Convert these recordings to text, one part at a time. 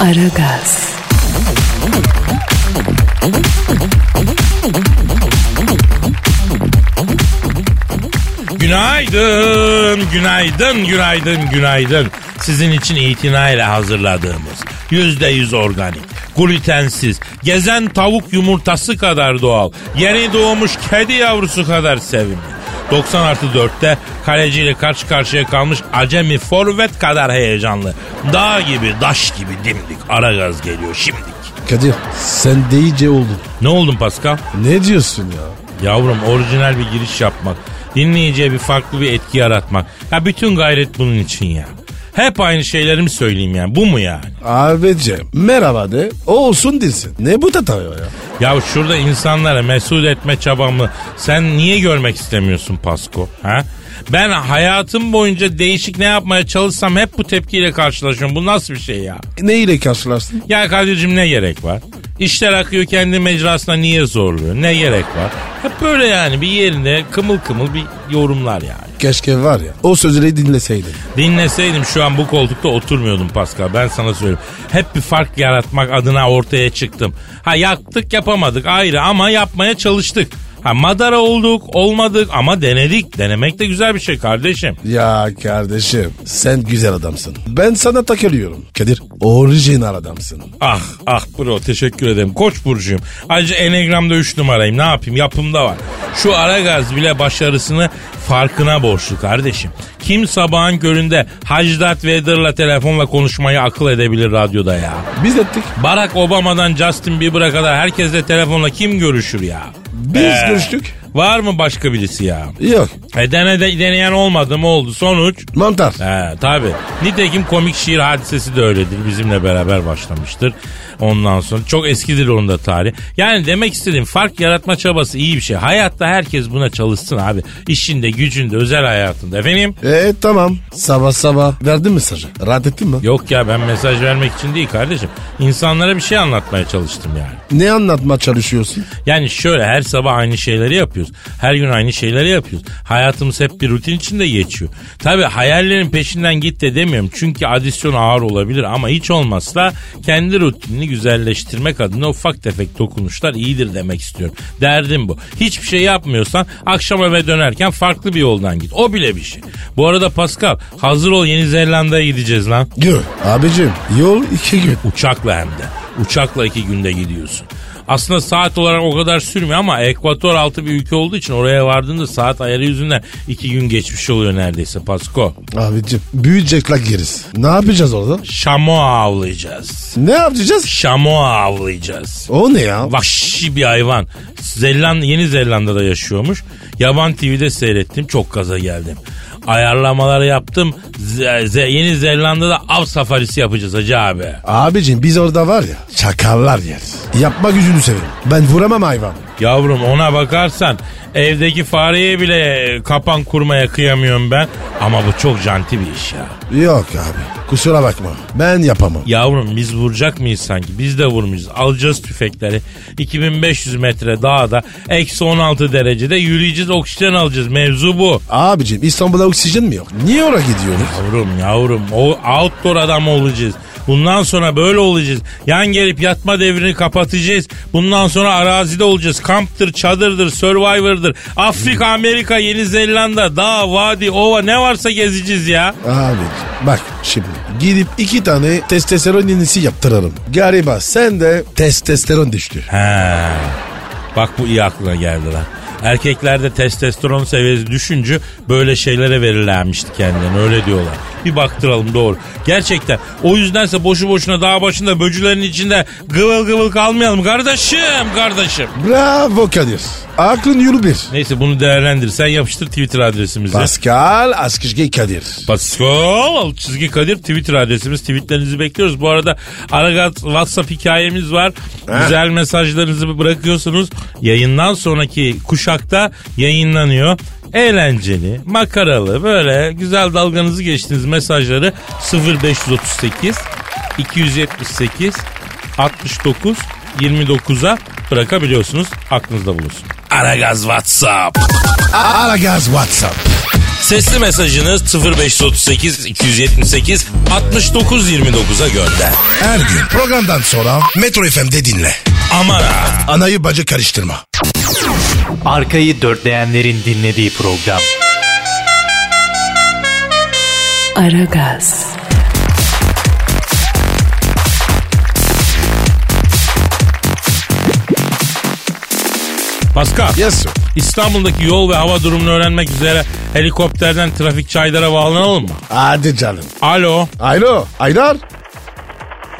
Aragaz, Günaydın, günaydın, günaydın, günaydın. Sizin için itinayla hazırladığımız yüzde yüz organik, glutensiz, gezen tavuk yumurtası kadar doğal, yeni doğmuş kedi yavrusu kadar sevimli. 90 artı 4'te kaleciyle karşı karşıya kalmış acemi forvet kadar heyecanlı. Dağ gibi, daş gibi dimdik. Ara gaz geliyor şimdik. Kadir sen de iyice oldun. Ne oldun Pascal? Ne diyorsun ya? Yavrum orijinal bir giriş yapmak. Dinleyiciye bir farklı bir etki yaratmak. Ya bütün gayret bunun için ya. Hep aynı şeyleri mi söyleyeyim yani? Bu mu yani? Abicim merhaba de o olsun desin. Ne bu tatava ya? Ya şurada insanlara mesut etme çabamı sen niye görmek istemiyorsun Pasko? Ha? Ben hayatım boyunca değişik ne yapmaya çalışsam hep bu tepkiyle karşılaşıyorum. Bu nasıl bir şey ya? Ne ile karşılaştın? Ya Kadir'cim ne gerek var? İşler akıyor kendi mecrasına niye zorluyor? Ne gerek var? Hep böyle yani bir yerinde kımıl kımıl bir yorumlar yani. Keşke var ya o sözleri dinleseydin. Dinleseydim şu an bu koltukta oturmuyordum Pascal. Ben sana söyleyeyim. Hep bir fark yaratmak adına ortaya çıktım. Ha yaptık yapamadık ayrı ama yapmaya çalıştık. Ha madara olduk olmadık ama denedik. Denemek de güzel bir şey kardeşim. Ya kardeşim sen güzel adamsın. Ben sana takılıyorum. Kadir orijinal adamsın. Ah ah bro teşekkür ederim. Koç burcuyum. Ayrıca Enegram'da 3 numarayım. Ne yapayım yapımda var. Şu Aragaz bile başarısını farkına borçlu kardeşim. Kim sabahın köründe Hacdat Vedar'la telefonla konuşmayı akıl edebilir radyoda ya. Biz ettik. Barack Obama'dan Justin Bieber'a kadar herkesle telefonla kim görüşür ya? Biz Ee, görüştük. Var mı başka birisi ya? Yok. E dene de, deneyen olmadı mı oldu sonuç? Mantar. He tabi. Nitekim komik şiir hadisesi de öyledir. Bizimle beraber başlamıştır. Ondan sonra çok eskidir onun da tarih. Yani demek istediğim fark yaratma çabası iyi bir şey. Hayatta herkes buna çalışsın abi. İşinde, gücünde, özel hayatında. Efendim? E tamam. Sabah sabah verdin mesajı. Rahat ettin mi? Yok ya ben mesaj vermek için değil kardeşim. İnsanlara bir şey anlatmaya çalıştım yani. Ne anlatma çalışıyorsun? Yani şöyle her sabah aynı şeyleri yapıyoruz. Her gün aynı şeyleri yapıyoruz. Hayatımız hep bir rutin içinde geçiyor. Tabi hayallerin peşinden git de demiyorum. Çünkü adisyon ağır olabilir ama hiç olmazsa kendi rutinini güzelleştirmek adına ufak tefek dokunuşlar iyidir demek istiyorum. Derdim bu. Hiçbir şey yapmıyorsan akşam eve dönerken farklı bir yoldan git. O bile bir şey. Bu arada Pascal hazır ol Yeni Zelanda'ya gideceğiz lan. Gör. Abicim yol iki gün. Uçakla hem de. Uçakla iki günde gidiyorsun. Aslında saat olarak o kadar sürmüyor ama ekvator altı bir ülke olduğu için oraya vardığında saat ayarı yüzünden iki gün geçmiş oluyor neredeyse Pasko. Abicim büyüyecekler geriz. Ne yapacağız orada? Şamo avlayacağız. Ne yapacağız? Şamo avlayacağız. O ne ya? Vahşi bir hayvan. Zeland Yeni Zelanda'da yaşıyormuş. Yaban TV'de seyrettim çok gaza geldim. Ayarlamaları yaptım. Ze- Ze- Yeni Zelanda'da av safarisi yapacağız hacı abi. Abicim biz orada var ya çakallar yeriz. Yapma gücünü severim. Ben vuramam hayvan. Yavrum ona bakarsan evdeki fareye bile kapan kurmaya kıyamıyorum ben. Ama bu çok janti bir iş ya. Yok abi kusura bakma ben yapamam. Yavrum biz vuracak mıyız sanki? Biz de vurmuşuz. Alacağız tüfekleri. 2500 metre dağda eksi 16 derecede yürüyeceğiz oksijen alacağız. Mevzu bu. Abicim İstanbul'da oksijen mi yok? Niye oraya gidiyoruz? Yavrum yavrum o outdoor adam olacağız. Bundan sonra böyle olacağız. Yan gelip yatma devrini kapatacağız. Bundan sonra arazide olacağız. Kamptır, çadırdır, survivor'dır. Afrika, Amerika, Yeni Zelanda, dağ, vadi, ova ne varsa gezeceğiz ya. Abicim bak şimdi gidip iki tane testosteron yenisi yaptıralım. Galiba sen de testosteron düştü. He. Bak bu iyi aklına geldi lan. Erkeklerde testosteron seviyesi düşünce böyle şeylere verirlermişti kendilerine öyle diyorlar. Bir baktıralım doğru. Gerçekten o yüzdense boşu boşuna dağ başında böcülerin içinde gıvıl gıvıl kalmayalım kardeşim kardeşim. Bravo Kadir. Aklın yolu bir. Neyse bunu değerlendir. Sen yapıştır Twitter adresimizi. Pascal Askışge Kadir. Pascal çizgi Kadir Twitter adresimiz. Tweetlerinizi bekliyoruz. Bu arada Aragaz WhatsApp hikayemiz var. Güzel mesajlarınızı bırakıyorsunuz. Yayından sonraki kuşakta yayınlanıyor. Eğlenceli, makaralı böyle güzel dalganızı geçtiğiniz mesajları 0538 278 69 29'a bırakabiliyorsunuz. Aklınızda bulunsun. Aragaz WhatsApp. Aragaz WhatsApp. Sesli mesajınız 0538 278 69 29'a gönder. Her gün programdan sonra Metro FM'de dinle. Aman ha. Anayı bacı karıştırma. Arkayı dörtleyenlerin dinlediği program. Aragaz, Pascal. Yes sir. İstanbul'daki yol ve hava durumunu öğrenmek üzere helikopterden trafik çaylara bağlanalım mı? Hadi canım. Alo. Alo Aydar.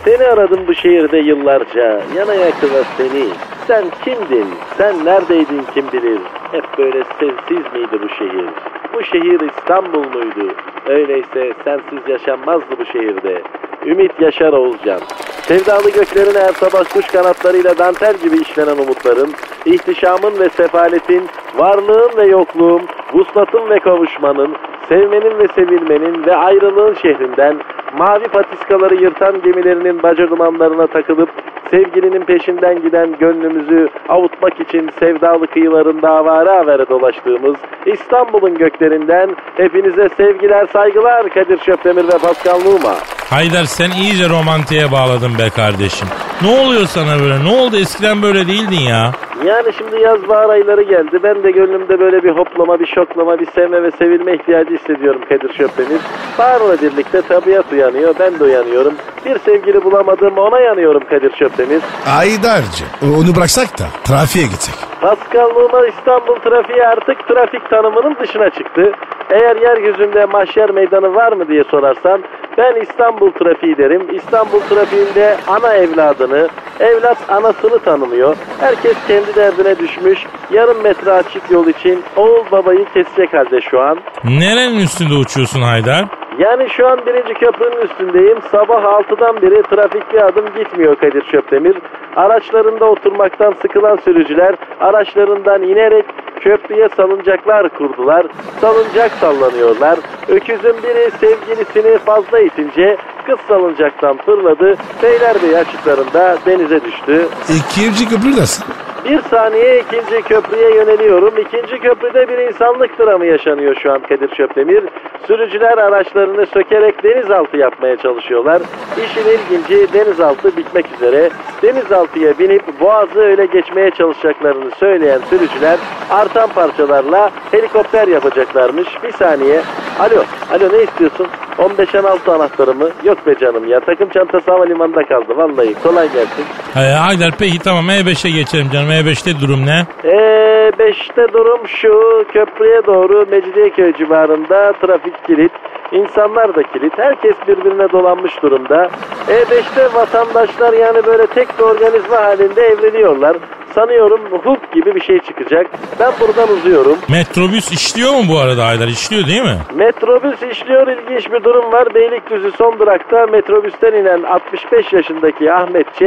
Seni aradım bu şehirde yıllarca. Yana yakına seni. Sen kimdin? Sen neredeydin kim bilir? Hep böyle sessiz miydi bu şehir? Bu şehir İstanbul muydu? Öyleyse sensiz yaşanmazdı bu şehirde. Ümit Yaşar Oğuzcan. Sevdalı göklerin her sabah kuş kanatlarıyla dantel gibi işlenen umutların, ihtişamın ve sefaletin, varlığın ve yokluğun, vuslatın ve kavuşmanın, sevmenin ve sevilmenin ve ayrılığın şehrinden mavi patiskaları yırtan gemilerinin baca dumanlarına takılıp sevgilinin peşinden giden gönlümüzü avutmak için sevdalı kıyılarında avare avare dolaştığımız İstanbul'un göklerinden hepinize sevgiler saygılar Kadir Şöpdemir ve Pascal Numa. Haydar sen iyice romantiğe bağladın be kardeşim. Ne oluyor sana böyle? Ne oldu? Eskiden böyle değildin ya. Yani şimdi yaz bahar ayları geldi. Ben de gönlümde böyle bir hoplama, bir şoklama, bir sevme ve sevilme ihtiyacı hissediyorum Kadir Şöpdemir. Baharla birlikte tabiat uyanıyor, ben de uyanıyorum. Bir sevgili bulamadım, ona yanıyorum Kadir Şöpdemir. Aydar'cı. Onu bıraksak da trafiğe gitsek. Pascal Numa İstanbul trafiği artık trafik tanımının dışına çıktı. Eğer yeryüzünde mahşer meydanı var mı diye sorarsan ben İstanbul trafiği derim. İstanbul trafiğinde ana evladını, evlat anasını tanımıyor. Herkes kendi derdine düşmüş. Yarım metre açık yol için oğul babayı kesecek halde şu an. Nerenin üstünde uçuyorsun Haydar? Yani şu an birinci köprünün üstündeyim. Sabah 6'dan beri trafik bir adım gitmiyor Kadir Şöpdemir. Araçlarında oturmaktan sıkılan sürücüler araçlarından inerek köprüye salıncaklar kurdular. Salıncak sallanıyorlar. Öküzün biri sevgilisini fazla itince kız salıncaktan fırladı. Beylerbeyi açıklarında denize düştü. İkinci köprü nasıl? Bir saniye ikinci köprüye yöneliyorum. İkinci köprüde bir insanlık dramı yaşanıyor şu an Kadir Şöpdemir. Sürücüler araçlarını sökerek denizaltı yapmaya çalışıyorlar. İşin ilginci denizaltı bitmek üzere. Denizaltıya binip boğazı öyle geçmeye çalışacaklarını söyleyen sürücüler artan parçalarla helikopter yapacaklarmış. Bir saniye. Alo, alo ne istiyorsun? 15'en altı anahtarımı. Yok be canım ya takım çantası havalimanında kaldı vallahi kolay gelsin. Ee, Haydar peki tamam E5'e geçelim canım. E5'te durum ne? E5'te durum şu köprüye doğru Mecidiyeköy civarında trafik kilit. İnsanlar da kilit. Herkes birbirine dolanmış durumda. E5'te vatandaşlar yani böyle tek bir organizma halinde evriliyorlar. Sanıyorum hukuk gibi bir şey çıkacak. Ben buradan uzuyorum. Metrobüs işliyor mu bu arada Haydar? İşliyor değil mi? Metrobüs işliyor ilginç bir durum var. Beylikdüzü son durakta metrobüsten inen 65 yaşındaki Ahmet Ç.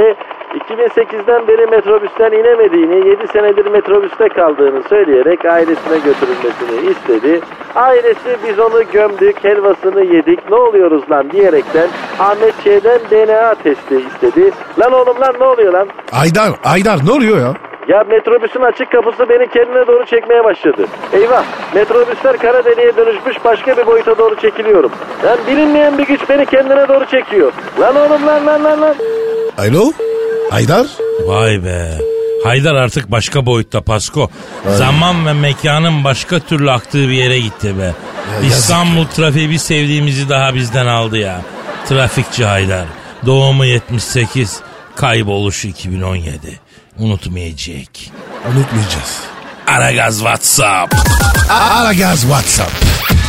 2008'den beri metrobüsten inemediğini, 7 senedir metrobüste kaldığını söyleyerek ailesine götürülmesini istedi. Ailesi biz onu gömdük, helvasını yedik, ne oluyoruz lan diyerekten Ahmet Ç'den DNA testi istedi. Lan oğlum lan ne oluyor lan? Aydar, Aydar ne oluyor ya? Ya metrobüsün açık kapısı beni kendine doğru çekmeye başladı. Eyvah metrobüsler kara deliğe dönüşmüş başka bir boyuta doğru çekiliyorum. Yani bilinmeyen bir güç beni kendine doğru çekiyor. Lan oğlum lan lan lan lan. Alo? Aydar? Vay be. Haydar artık başka boyutta Pasko. Zaman ve mekanın başka türlü aktığı bir yere gitti be. İstanbul trafiği bir sevdiğimizi daha bizden aldı ya. Trafikçi Haydar. Doğumu 78, kayboluşu 2017. Unutmayacak. Unutmayacağız. Aragaz WhatsApp. Aragaz WhatsApp.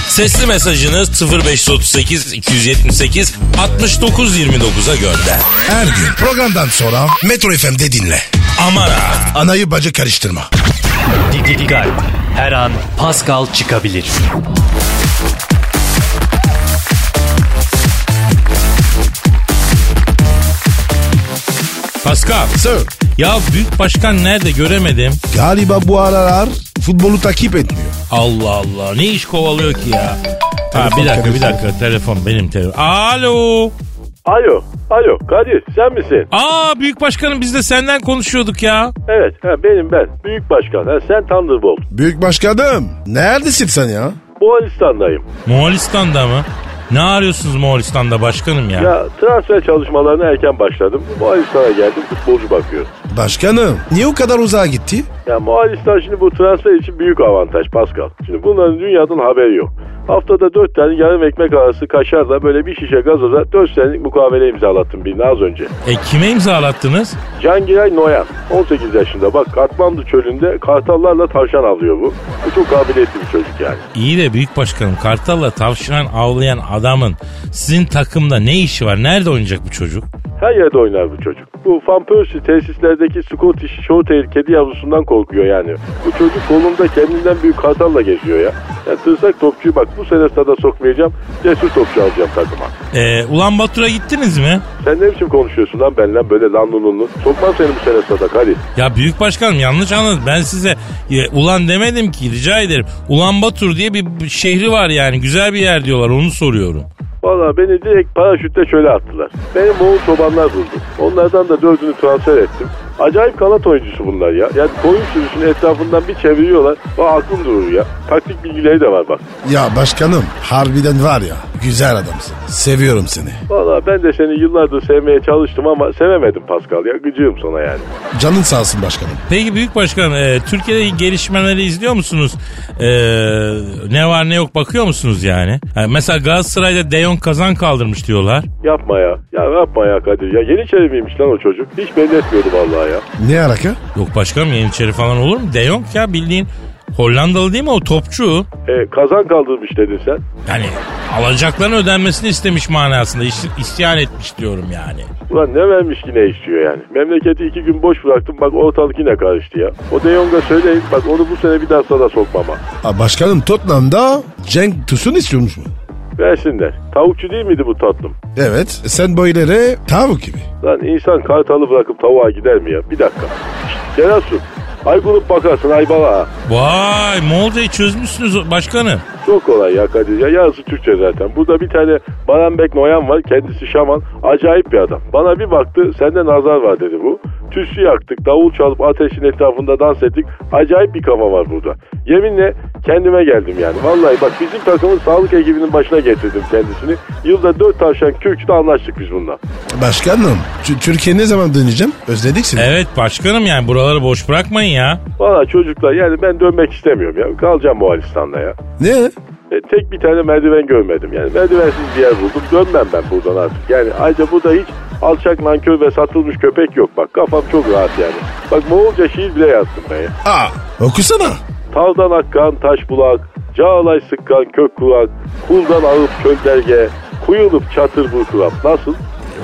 Sesli mesajınız 0538 278 69 29'a gönder. Her gün programdan sonra Metro FM'de dinle. Aman ha. Anayı bacı karıştırma. Dikkat. Her an Pascal çıkabilir. Pascal. Sir. Ya büyük başkan nerede göremedim. Galiba bu aralar futbolu takip etmiyor. Allah Allah ne iş kovalıyor ki ya. Ha, bir dakika bir dakika telefon benim telefon. Alo. Alo, alo Kadir sen misin? Aa büyük başkanım biz de senden konuşuyorduk ya. Evet, ha, benim ben. Büyük başkan. Ha, sen Thunderbolt. Büyük başkanım. Neredesin sen ya? Moğolistan'dayım. Moğolistan'da mı? Ne arıyorsunuz Moğolistan'da başkanım ya? Ya transfer çalışmalarına erken başladım. Moğolistan'a geldim futbolcu bakıyorum. Başkanım. Niye o kadar uzağa gitti? Ya Moğolistan şimdi bu transfer için büyük avantaj Pascal. Şimdi bunların dünyadan haberi yok. Haftada dört tane yarım ekmek arası kaşarla böyle bir şişe gazoza dört senelik mukavele imzalattım birine az önce. E kime imzalattınız? Cangiray Noyan 18 yaşında bak Katmandu çölünde kartallarla tavşan avlıyor bu. Bu çok kabiliyetli bir çocuk yani. İyi de büyük başkanım Kartal'la tavşan avlayan adamın sizin takımda ne işi var? Nerede oynayacak bu çocuk? Her yerde oynar bu çocuk. Bu Van Persie tesislerdeki Scottish Shorthair kedi yavrusundan korkuyor yani. Bu çocuk kolunda kendinden büyük kartalla geziyor ya. Ya tırsak topçuyu bak bu sene stada sokmayacağım. Cesur topçu alacağım takıma. E, Ulan Batur'a gittiniz mi? Sen ne biçim konuşuyorsun lan benimle böyle lan lununlu? Sokmam seni bu sene stada hadi. Ya büyük başkanım yanlış anladın. Ben size e, ulan demedim ki rica ederim. Ulan Batur diye bir şehri var yani. Güzel bir yer diyorlar onu soruyorum. Valla beni direkt paraşütle şöyle attılar. Benim Moğol çobanlar buldu. Onlardan da dördünü transfer ettim. Acayip kanat oyuncusu bunlar ya. Yani koyun sürüsünü etrafından bir çeviriyorlar. Bak aklım durur ya. Taktik bilgileri de var bak. Ya başkanım harbiden var ya güzel adamsın. Seviyorum seni. Valla ben de seni yıllardır sevmeye çalıştım ama sevemedim Pascal ya. Gıcığım sana yani. Canın sağ olsun başkanım. Peki büyük başkanım e, Türkiye'deki gelişmeleri izliyor musunuz? E, ne var ne yok bakıyor musunuz yani? Ha, mesela Galatasaray'da De Jong kazan kaldırmış diyorlar. Yapma ya. Ya yapma ya Kadir ya. Yeniçeri miymiş lan o çocuk? Hiç belli etmiyordu vallahi ya. Ne alaka? Yok başkanım Yeniçeri falan olur mu? De Jong ya bildiğin Hollandalı değil mi o topçu? E, kazan kaldırmış dedin sen. Yani alacakların ödenmesini istemiş manasında is- isyan etmiş diyorum yani. Ulan ne vermiş ki ne istiyor yani. Memleketi iki gün boş bıraktım bak ortalık yine karıştı ya. O De Jong'a söyleyin bak onu bu sene bir daha sana sokmama. Aa, başkanım Tottenham'da Cenk Tosun istiyormuş mu? Versinler. Tavukçu değil miydi bu tatlım? Evet. Sen boyları tavuk gibi. Lan insan kartalı bırakıp tavuğa gider mi ya? Bir dakika. Şşt, Cerasu. Ay bulup bakarsın ay bala. Vay Moğolcayı çözmüşsünüz başkanım. Çok kolay ya Kadir ya. Yarısı Türkçe zaten. Burada bir tane Baranbek Noyan var. Kendisi şaman. Acayip bir adam. Bana bir baktı. Sende nazar var dedi bu. Tüsü yaktık. Davul çalıp ateşin etrafında dans ettik. Acayip bir kafa var burada. Yeminle kendime geldim yani. Vallahi bak bizim takımın sağlık ekibinin başına getirdim kendisini. Yılda dört tavşan kürkte anlaştık biz bununla. Başkanım Tü- Türkiye ne zaman döneceğim? Özledik seni. Evet başkanım yani buraları boş bırakmayın ya. Valla çocuklar yani ben dönmek istemiyorum ya. Kalacağım Moğolistan'da ya. Ne? E, tek bir tane merdiven görmedim. Yani merdivensiz bir yer buldum. Dönmem ben buradan artık. Yani ayrıca burada hiç alçak nankör ve satılmış köpek yok. Bak kafam çok rahat yani. Bak Moğolca şiir bile yazdım ben ya. Aa okusana. Tavdan akkan taş bulak, cağalay sıkkan kök kulak, kuldan ağıp çöl derge, kuyulup çatır burkulap. Nasıl?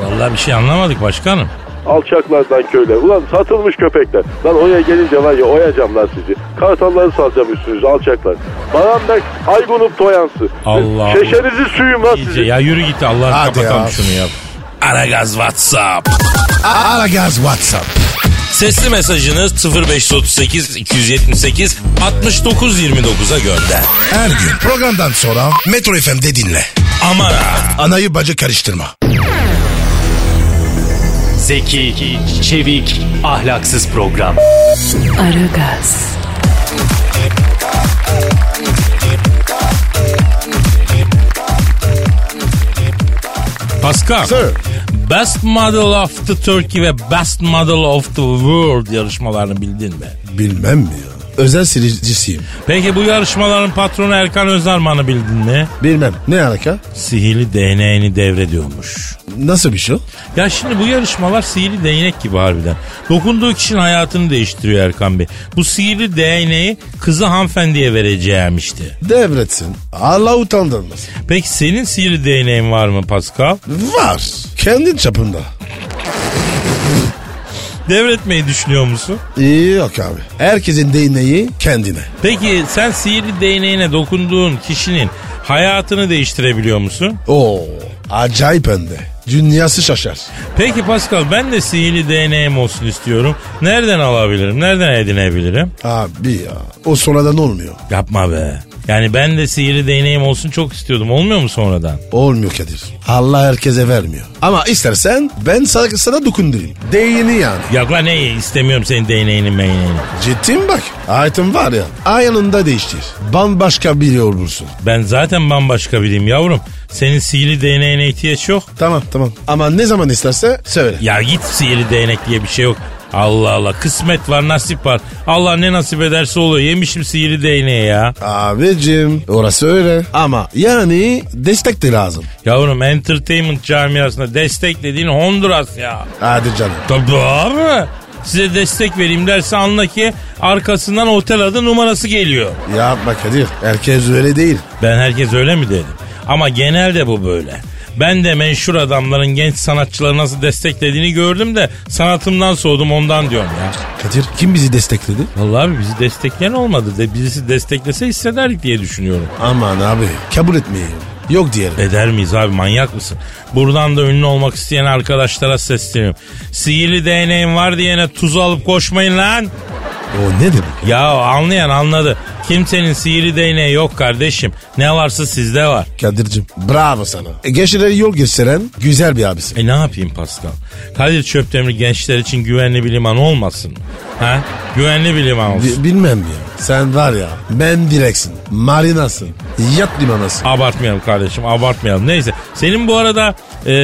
Vallahi bir şey anlamadık başkanım. Alçaklardan köyler. Ulan satılmış köpekler. Lan oraya gelince var ya oyacağım lan sizi. Kartalları salacağım üstünüze alçaklar. Baranbek Aygunup Toyansı. Allah Şeşenizi suyum lan İyice sizi. ya yürü git Allah'ını Hadi kapatalım ya. şunu ya. Aragaz WhatsApp. Aragaz WhatsApp. Sesli mesajınız 0538 278 69 29'a gönder. Her gün programdan sonra Metro FM'de dinle. Aman ha. Anayı bacı karıştırma. Zeki, çevik, ahlaksız program. Aragaz, Pascal. Sir. Best Model of the Turkey ve Best Model of the World yarışmalarını bildin mi? Bilmem mi ya? Özel seyircisiyim. Peki bu yarışmaların patronu Erkan Özarman'ı bildin mi? Bilmem. Ne alaka? Sihirli DNA'ni devrediyormuş. Nasıl bir şey o? Ya şimdi bu yarışmalar sihirli değnek gibi harbiden. Dokunduğu kişinin hayatını değiştiriyor Erkan Bey. Bu sihirli değneği kızı hanımefendiye vereceğim işte. Devretsin. Allah utandırmasın. Peki senin sihirli değneğin var mı Pascal? Var. Kendin çapında. Devretmeyi düşünüyor musun? İyi yok abi. Herkesin değneği kendine. Peki sen sihirli değneğine dokunduğun kişinin hayatını değiştirebiliyor musun? Oo, acayip önde. Dünyası şaşar. Peki Pascal ben de sihirli değneğim olsun istiyorum. Nereden alabilirim? Nereden edinebilirim? Abi ya o sonradan olmuyor. Yapma be. Yani ben de sihirli değneğim olsun çok istiyordum. Olmuyor mu sonradan? Olmuyor Kadir. Allah herkese vermiyor. Ama istersen ben sana, sana dokundurayım. Değini yani. Yok lan ne istemiyorum senin değneğini meyneğini. Ciddiyim bak. Ayetim var ya ayağında değiştir. Bambaşka biri olursun. Ben zaten bambaşka biriyim yavrum. Senin sihirli değneğine ihtiyaç yok. Tamam tamam. Ama ne zaman isterse söyle. Ya git sihirli değnek diye bir şey yok. Allah Allah kısmet var nasip var. Allah ne nasip ederse oluyor. Yemişim sihirli değneği ya. Abicim orası öyle. Ama yani destek de lazım. Yavrum entertainment camiasında destek dediğin Honduras ya. Hadi canım. Tabii abi. Size destek vereyim derse anla ki arkasından otel adı numarası geliyor. Yapma Kadir. Herkes öyle değil. Ben herkes öyle mi dedim? Ama genelde bu böyle. Ben de menşur adamların genç sanatçıları nasıl desteklediğini gördüm de sanatımdan soğudum ondan diyorum ya. Kadir kim bizi destekledi? Vallahi abi bizi destekleyen olmadı de birisi desteklese hissederdik diye düşünüyorum. Aman abi kabul etmeyin. Yok diyelim. Eder miyiz abi manyak mısın? Buradan da ünlü olmak isteyen arkadaşlara sesleniyorum. Sihirli değneğim var diyene tuz alıp koşmayın lan. O ne demek? Ya anlayan anladı. Kimsenin sihirli değneği yok kardeşim. Ne varsa sizde var. Kadir'cim bravo sana. E, gençlere yol gösteren güzel bir abisin. E ne yapayım Pascal? Kadir Çöptemir gençler için güvenli bir liman olmasın mı? Ha? Güvenli bir liman olsun. Bi- bilmem ya. Sen var ya ben direksin. Marinasın. Yat limanasın. Abartmayalım kardeşim abartmayalım. Neyse senin bu arada e, e,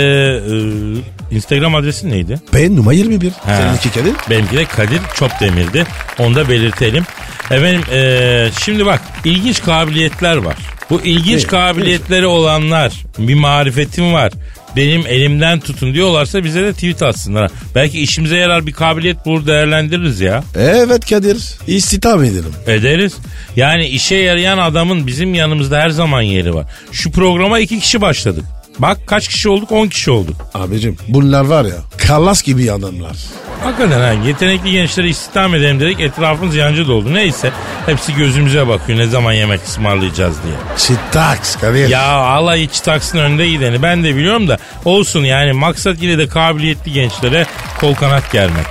Instagram adresin neydi? Ben numara 21. Ha. Seninki Kadir. Benimki de Kadir Çopdemir'di. Onu da belirtelim. Efendim e, şimdi bak ilginç kabiliyetler var. Bu ilginç Ne? kabiliyetleri olanlar bir marifetim var. Benim elimden tutun diyorlarsa bize de tweet atsınlar. Belki işimize yarar bir kabiliyet bulur değerlendiririz ya. Evet Kadir. İstihdam ederim. Ederiz. Yani işe yarayan adamın bizim yanımızda her zaman yeri var. Şu programa iki kişi başladık. Bak kaç kişi olduk? 10 kişi olduk. Abicim bunlar var ya kallas gibi adamlar. Hakikaten ha yetenekli gençleri istihdam edelim dedik etrafımız yancı doldu. Neyse hepsi gözümüze bakıyor ne zaman yemek ısmarlayacağız diye. Çıtaks Kadir. Ya Allah iç taksın önde gideni ben de biliyorum da olsun yani maksat yine de kabiliyetli gençlere kol kanat germek.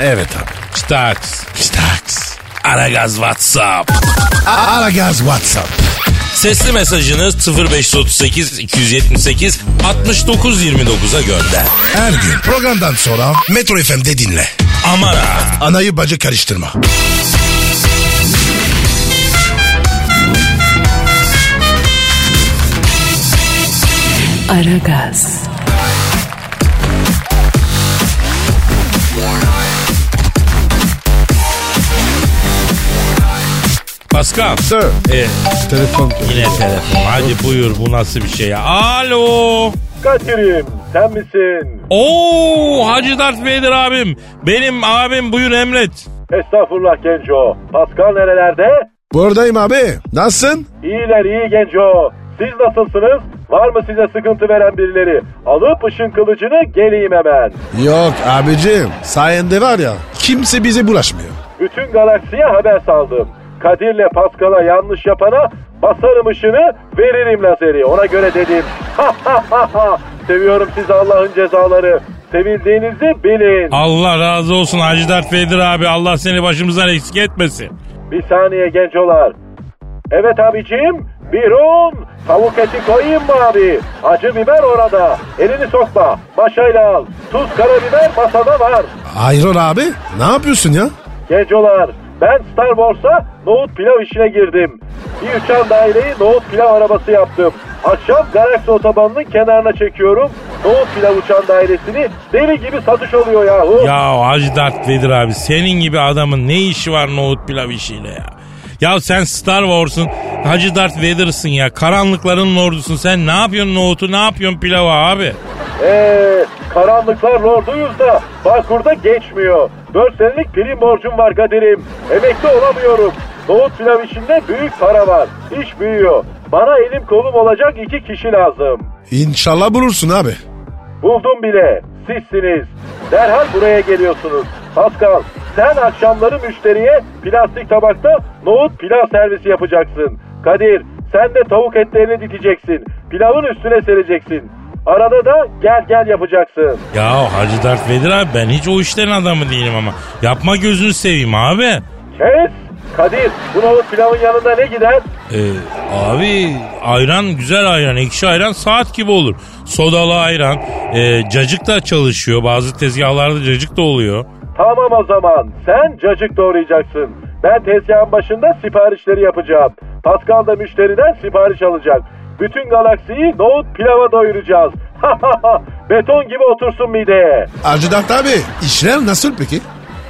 Evet abi. Staks. Çıtaks. Aragaz WhatsApp. Aragaz WhatsApp. Sesli mesajınız 0538 278 69 29'a gönder. Her gün programdan sonra Metro FM'de dinle. Aman ha. Anayı bacı karıştırma. Aragaz, Pascal. Sir. E, Telefon. yine telefon. Hadi buyur bu nasıl bir şey ya. Alo. Kadir'im sen misin? Oo Hacı Dert Vedir abim. Benim abim buyur emret. Estağfurullah Genco. Pascal nerelerde? Buradayım abi. Nasılsın? İyiler iyi Genco. Siz nasılsınız? Var mı size sıkıntı veren birileri? Alıp ışın kılıcını geleyim hemen. Yok abicim. Sayende var ya kimse bize bulaşmıyor. Bütün galaksiye haber saldım. Kadir'le Pascal'a yanlış yapana basarım ışını veririm lazeri. Ona göre dedim. Seviyorum sizi Allah'ın cezaları. Sevildiğinizi bilin. Allah razı olsun Hacı Dert Vedir abi. Allah seni başımızdan eksik etmesin. Bir saniye gencolar. Evet abicim. Birun. Tavuk eti koyayım mı abi? Acı biber orada. Elini sokma. Maşayla al. Tuz karabiber masada var. Ayron abi ne yapıyorsun ya? Gencolar ben Star Wars'a nohut pilav işine girdim. Bir uçan daireyi nohut pilav arabası yaptım. Akşam Galaxy otobanının kenarına çekiyorum. Nohut pilav uçan dairesini deli gibi satış oluyor yahu. Ya Hacı Dert Vedir abi senin gibi adamın ne işi var nohut pilav işiyle ya? Ya sen Star Wars'un Hacı Dert Vader'sın ya. Karanlıkların ordusun. Sen ne yapıyorsun nohutu ne yapıyorsun pilavı abi? Eee karanlıklar lorduyuz da Bağkur'da geçmiyor. 4 senelik prim borcum var Kadir'im. Emekli olamıyorum. Nohut pilav işinde büyük para var. İş büyüyor. Bana elim kolum olacak iki kişi lazım. İnşallah bulursun abi. Buldum bile. Sizsiniz. Derhal buraya geliyorsunuz. Pascal sen akşamları müşteriye plastik tabakta nohut pilav servisi yapacaksın. Kadir sen de tavuk etlerini dikeceksin. Pilavın üstüne sereceksin. Arada da gel gel yapacaksın. Ya Hacı Dert Vedir abi ben hiç o işlerin adamı değilim ama. Yapma gözünü seveyim abi. Kes. Kadir bu nohut pilavın yanında ne gider? Ee, abi ayran güzel ayran ekşi ayran saat gibi olur. Sodalı ayran. Ee, cacık da çalışıyor bazı tezgahlarda cacık da oluyor. Tamam o zaman. Sen cacık doğrayacaksın. Ben tezgahın başında siparişleri yapacağım. Pascal da müşteriden sipariş alacak. Bütün galaksiyi nohut pilava doyuracağız. Beton gibi otursun mideye. Hacı Dert abi işler nasıl peki?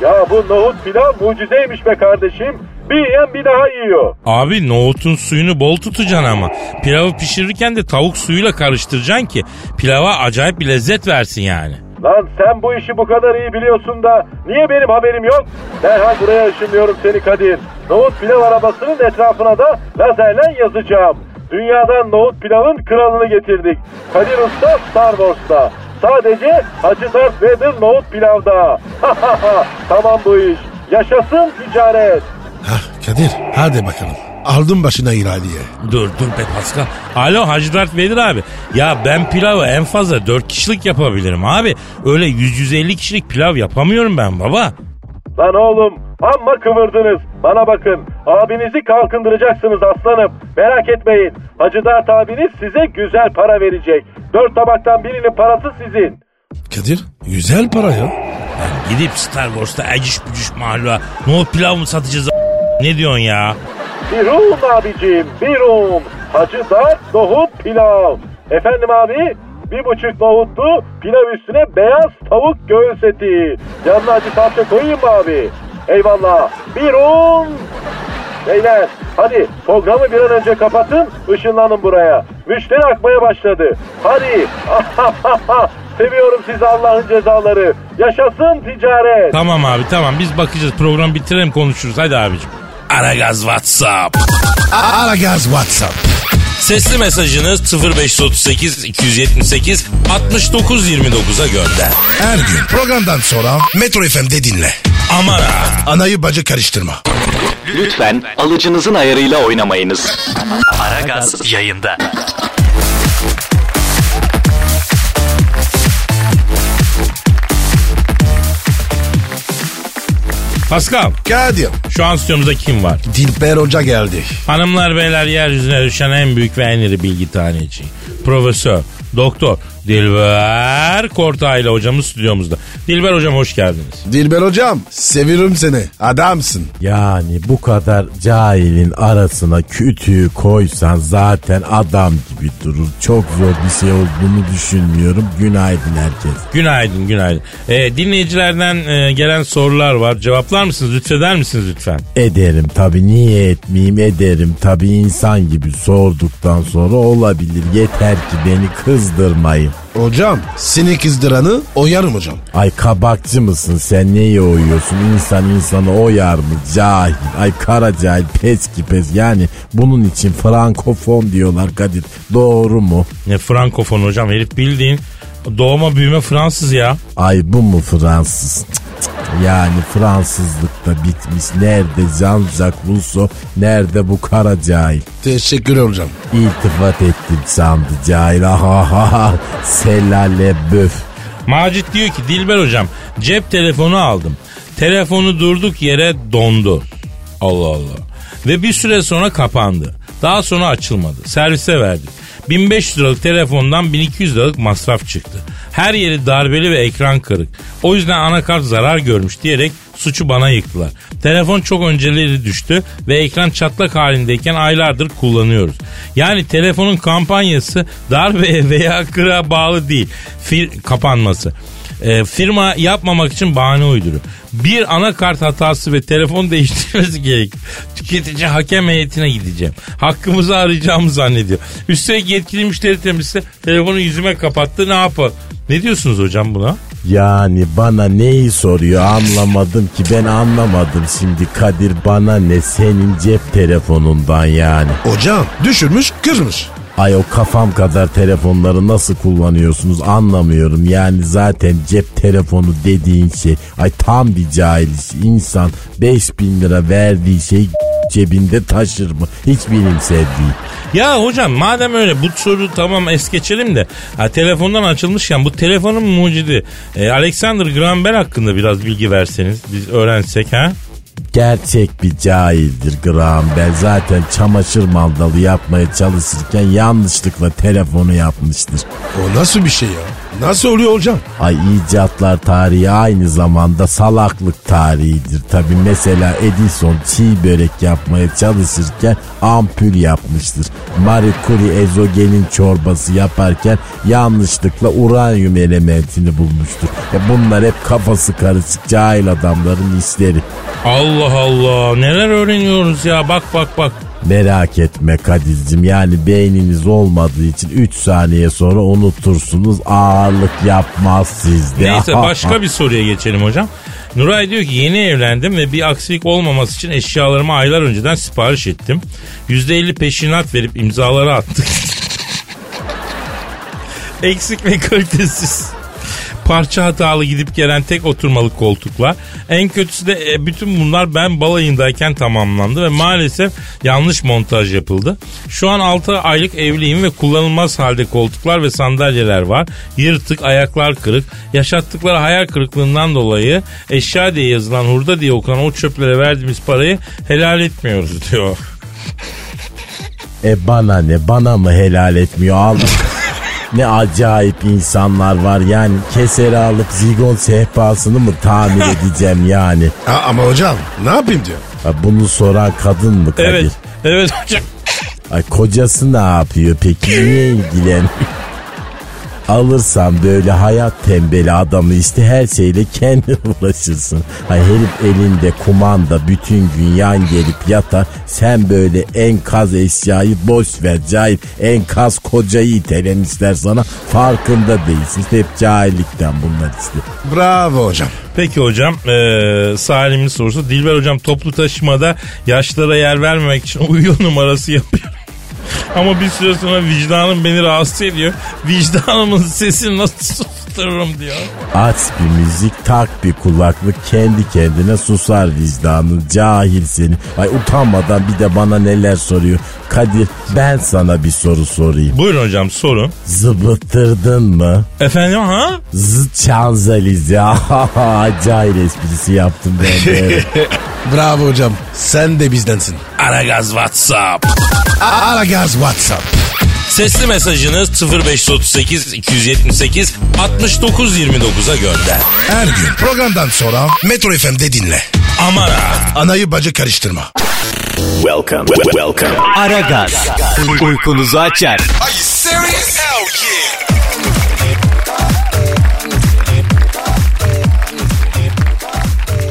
Ya bu nohut pilav mucizeymiş be kardeşim. Bir yiyen bir daha yiyor. Abi nohutun suyunu bol tutacaksın ama. Pilavı pişirirken de tavuk suyuyla karıştıracaksın ki pilava acayip bir lezzet versin yani. Lan sen bu işi bu kadar iyi biliyorsun da niye benim haberim yok? Derhal buraya ışınlıyorum seni Kadir. Nohut pilav arabasının etrafına da lazerle yazacağım. Dünyadan nohut pilavın kralını getirdik. Kadir Usta Star Wars'ta. Sadece Hacı Darth Vader nohut pilavda. tamam bu iş. Yaşasın ticaret. Hah Kadir hadi bakalım. Aldım başına iradeye. Dur dur be Pascal. Alo Hacı Dert Vedir abi. Ya ben pilavı en fazla 4 kişilik yapabilirim abi. Öyle 100-150 kişilik pilav yapamıyorum ben baba. Lan oğlum amma kıvırdınız. Bana bakın abinizi kalkındıracaksınız aslanım. Merak etmeyin. Hacı Dert abiniz size güzel para verecek. Dört tabaktan birinin parası sizin. Kadir güzel para ya. Gidip Star Wars'ta eciş bücüş mahluğa nohut pilav mı satacağız a- Ne diyorsun ya? Birun abicim birun. Hacı Dert nohut pilav. Efendim abi bir buçuk nohutlu pilav üstüne beyaz tavuk göğüs eti. Yanına acı salça koyayım mı abi? Eyvallah. Birun. Beyler hadi programı bir an önce kapatın ışınlanın buraya. Müşteri akmaya başladı. Hadi. Seviyorum sizi Allah'ın cezaları. Yaşasın ticaret. Tamam abi tamam biz bakacağız program bitirelim konuşuruz hadi abicim. Aragaz WhatsApp. Ara gaz WhatsApp. Sesli mesajınız 0538 278 69 29'a gönder. Her gün programdan sonra Metro FM'de dinle. Aman ha. Anayı bacı karıştırma. Lütfen alıcınızın ayarıyla oynamayınız. Aragaz yayında. Pascal Kadir. şu an stüdyomuzda kim var? Dilber Hoca geldi. Hanımlar beyler yeryüzüne düşen en büyük ve en iri bilgi taneci. Profesör, doktor Dilber Kortaylı hocamız stüdyomuzda. Dilber hocam hoş geldiniz. Dilber Hocam seviyorum seni. Adamsın. Yani bu kadar cahilin arasına kütüğü koysan zaten adam gibi durur. Çok zor bir şey olduğunu düşünmüyorum. Günaydın herkes. Günaydın günaydın. Ee, dinleyicilerden e, gelen sorular var. Cevaplar mısınız? Lütfeder misiniz lütfen? Ederim tabi niye etmeyeyim ederim tabi insan gibi sorduktan sonra olabilir. Yeter ki beni kızdırmayın. Hocam seni kızdıranı oyarım hocam. Ay kabakçı mısın sen neyi oyuyorsun insan insanı oyar mı cahil ay kara cahil pes ki pes yani bunun için frankofon diyorlar Kadir doğru mu? Ne frankofon hocam herif bildiğin doğma büyüme Fransız ya. Ay bu mu Fransız? Cık. Yani Fransızlık da bitmiş. Nerede Jean-Jacques Rousseau, nerede bu kara cahil? Teşekkür hocam. İltifat ettim sandı cahil. Ahaha, selale böf. Macit diyor ki Dilber hocam cep telefonu aldım. Telefonu durduk yere dondu. Allah Allah. Ve bir süre sonra kapandı. Daha sonra açılmadı. Servise verdik. 1500 liralık telefondan 1200 liralık masraf çıktı. Her yeri darbeli ve ekran kırık. O yüzden anakart zarar görmüş diyerek suçu bana yıktılar. Telefon çok önceleri düştü ve ekran çatlak halindeyken aylardır kullanıyoruz. Yani telefonun kampanyası darbe veya kıra bağlı değil. Fir kapanması. E, firma yapmamak için bahane uyduruyor. Bir anakart hatası ve telefon değiştirmesi gerek. Tüketici hakem heyetine gideceğim. Hakkımızı arayacağımı zannediyor. Üstelik yetkili müşteri temsilcisi telefonu yüzüme kapattı ne yapalım? Ne diyorsunuz hocam buna? Yani bana neyi soruyor anlamadım ki ben anlamadım şimdi Kadir bana ne senin cep telefonundan yani. Hocam düşürmüş kırmış. Ay o kafam kadar telefonları nasıl kullanıyorsunuz anlamıyorum. Yani zaten cep telefonu dediğin şey ay tam bir cahil iş. İnsan 5000 lira verdiği şey cebinde taşır mı? Hiç bilimsel değil. Ya hocam madem öyle bu soru tamam es geçelim de ha, telefondan açılmışken bu telefonun mucidi e, Alexander Graham Bell hakkında biraz bilgi verseniz biz öğrensek ha? Gerçek bir cahildir Graham Bell. Zaten çamaşır mandalı yapmaya çalışırken yanlışlıkla telefonu yapmıştır. O nasıl bir şey ya? Nasıl oluyor hocam? Ay icatlar tarihi aynı zamanda salaklık tarihidir. Tabi mesela Edison çiğ börek yapmaya çalışırken ampul yapmıştır. Marie Curie ezogelin çorbası yaparken yanlışlıkla uranyum elementini bulmuştur. Ya bunlar hep kafası karışık cahil adamların işleri. Allah Allah neler öğreniyoruz ya bak bak bak. Merak etme Kadir'cim yani beyniniz olmadığı için 3 saniye sonra unutursunuz ağırlık yapmaz sizde. Neyse başka bir soruya geçelim hocam. Nuray diyor ki yeni evlendim ve bir aksilik olmaması için eşyalarımı aylar önceden sipariş ettim. %50 peşinat verip imzaları attık. Eksik ve kalitesiz. Parça hatalı gidip gelen tek oturmalı koltuklar. En kötüsü de e, bütün bunlar ben balayındayken tamamlandı ve maalesef yanlış montaj yapıldı. Şu an 6 aylık evliyim ve kullanılmaz halde koltuklar ve sandalyeler var. Yırtık, ayaklar kırık. Yaşattıkları hayal kırıklığından dolayı eşya diye yazılan hurda diye okunan o çöplere verdiğimiz parayı helal etmiyoruz diyor. E bana ne bana mı helal etmiyor Allah. Ne acayip insanlar var yani keseri alıp zigon sehpasını mı tamir edeceğim yani. Ha, ama hocam ne yapayım diyor. Ha, bunu soran kadın mı Kadir? Evet, evet hocam. Ay kocası ne yapıyor peki niye ilgileniyor? Alırsan böyle hayat tembeli adamı işte her şeyle kendin uğraşırsın. Hay herif elinde kumanda bütün gün yan gelip yatar. Sen böyle enkaz eşyayı boş ver cahil. Enkaz kocayı itelemişler sana. Farkında değilsin. Hep cahillikten bunlar işte. Bravo hocam. Peki hocam ee, Salim'in sorusu Dilber hocam toplu taşımada yaşlara yer vermemek için uyuyor numarası yapıyor. Ama bir süre sonra vicdanım beni rahatsız ediyor. Vicdanımın sesini nasıl sustururum diyor. Aç bir müzik tak bir kulaklık kendi kendine susar vicdanın cahil seni. Ay utanmadan bir de bana neler soruyor. Kadir ben sana bir soru sorayım. Buyurun hocam sorun. Zıbıttırdın mı? Efendim ha? Zıt Şanzelize. Cahil esprisi yaptım ben de. Bravo hocam. Sen de bizdensin. Aragaz WhatsApp. Ara gaz WhatsApp. Sesli mesajınız 0538 278 69 29'a gönder. Her gün programdan sonra Metro FM'de dinle. Aman ha. Anayı bacı karıştırma. Welcome. Welcome. Aragaz. Uykunuzu açar.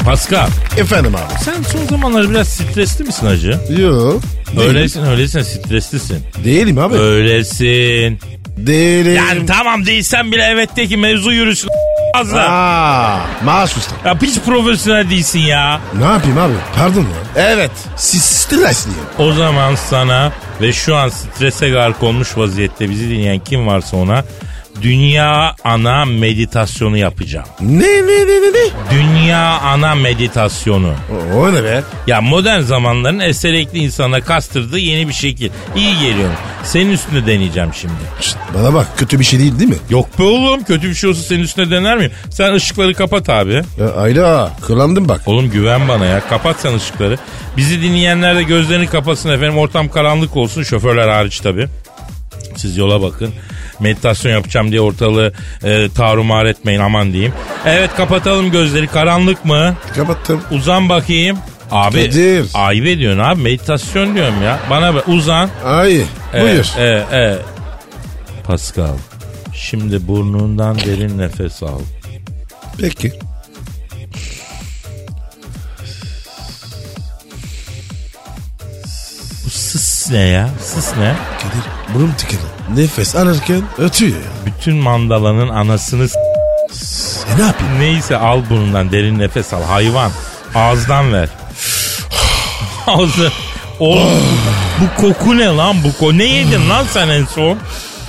Pascal Efendim abi. sen son zamanları biraz stresli misin hacı? Yo. Öylesin öylesin streslisin. Değilim abi. Öylesin. Değilim. Yani tamam değilsen bile evet de ki mevzu yürüsün. Fazla. Aa, maaş usta. Ya hiç profesyonel değilsin ya. Ne yapayım abi? Pardon ya. Evet. Siz stresliyim. O zaman sana ve şu an strese gark olmuş vaziyette bizi dinleyen kim varsa ona dünya ana meditasyonu yapacağım. Ne ne ne ne ne? Dünya ana meditasyonu. O, o ne be? Ya modern zamanların eserikli insana kastırdığı yeni bir şekil. İyi geliyor. Senin üstünde deneyeceğim şimdi. Şşt, bana bak kötü bir şey değil değil mi? Yok be oğlum kötü bir şey olsa senin üstüne dener miyim? Sen ışıkları kapat abi. Ya Ayla kılandım bak. Oğlum güven bana ya. Kapat sen ışıkları. Bizi dinleyenler de gözlerini kapatsın efendim. Ortam karanlık olsun. Şoförler hariç tabii. Siz yola bakın. Meditasyon yapacağım diye ortalığı e, tarumar etmeyin aman diyeyim. Evet kapatalım gözleri. Karanlık mı? Kapattım. Uzan bakayım. Abi Kadir. ayıp ediyorsun abi meditasyon diyorum ya. Bana bak uzan. Ay buyur. Evet, evet. Pascal şimdi burnundan derin nefes al. Peki. Sıs ne ya? Sıs ne? Kadir burnum tıkalı. Nefes alırken ötüyor ya. Bütün mandalanın anasını s- E ne yapayım? Neyse al burnundan derin nefes al hayvan. Ağızdan ver. Ağzı. Oğlum bu koku ne lan bu koku? Ne yedin lan sen en son?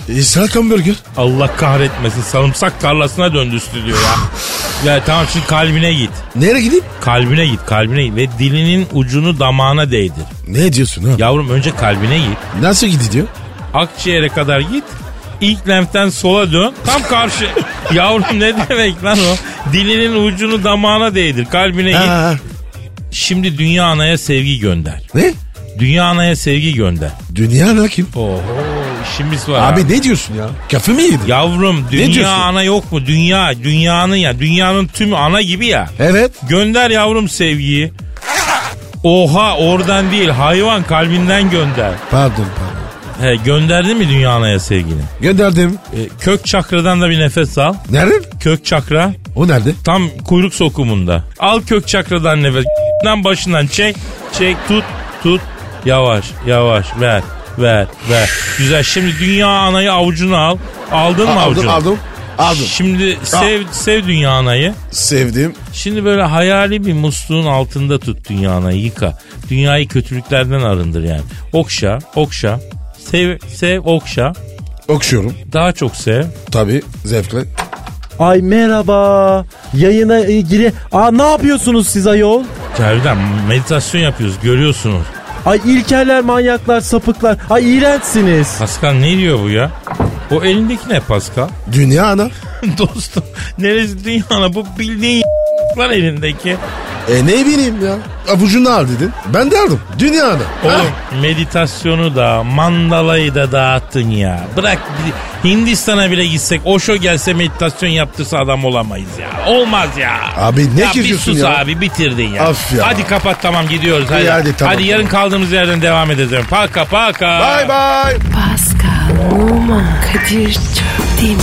İshak hamburger. Allah kahretmesin sarımsak tarlasına döndü stüdyo ya. Ya tamam şimdi kalbine git. Nereye gideyim? Kalbine git kalbine git ve dilinin ucunu damağına değdir. Ne diyorsun ha? Yavrum önce kalbine git. Nasıl gidiyor? Akciğere kadar git. İlk lenften sola dön. Tam karşı. Yavrum ne demek lan o? Dilinin ucunu damağına değdir. Kalbine git. Ha, Şimdi dünya anaya sevgi gönder. ne? Dünya anaya sevgi gönder. Dünya ne kim? Oho işimiz var. ha. Abi ne diyorsun ya? Kafe mi yedin? Yavrum dünya diyorsun? ana yok mu? Dünya dünyanın ya. Dünyanın tümü ana gibi ya. Evet. Gönder yavrum sevgiyi. Oha oradan değil hayvan kalbinden gönder. Pardon pardon. He, gönderdin mi dünya anaya sevgini? Gönderdim. E, kök çakradan da bir nefes al. Nerede? Kök çakra O nerede? tam kuyruk sokumunda. Al kök çakradan nefes. Lan başından çek, çek, tut, tut. Yavaş, yavaş ver, ver, ver. Güzel. Şimdi dünya anayı avucuna al. Aldın mı aldım avucuna? aldım. Aldım. Şimdi sev, sev dünya anayı. Sevdim. Şimdi böyle hayali bir musluğun altında tut dünya anayı yıka. Dünyayı kötülüklerden arındır yani. Okşa, okşa. Sev, sev, okşa. Okşuyorum. Daha çok sev. Tabii zevkle. Ay merhaba. Yayına ilgili. Aa ne yapıyorsunuz siz ayol? Cavidan meditasyon yapıyoruz görüyorsunuz. Ay ilkeller, manyaklar, sapıklar. Ay iğrençsiniz. Pascal ne diyor bu ya? O elindeki ne Pascal? Dünya ana. Dostum neresi dünyana bu bildiğin var elindeki. E ne bileyim ya. Avucunu al dedin. Ben de aldım. Dünya ana. Oğlum meditasyonu da mandalayı da dağıttın ya. Bırak Hindistan'a bile gitsek Osho gelse meditasyon yaptırsa adam olamayız ya. Olmaz ya. Abi ne ya bir geziyorsun sus ya? abi bitirdin ya. Af ya. Hadi kapat tamam gidiyoruz. Hadi, İyi, hadi, tamam, hadi yarın tamam. kaldığımız yerden devam edeceğim. Paka paka. Bye bye. Pascal, Oman, Kadir çok değil mi?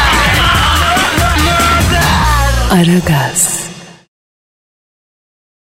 Aragaz.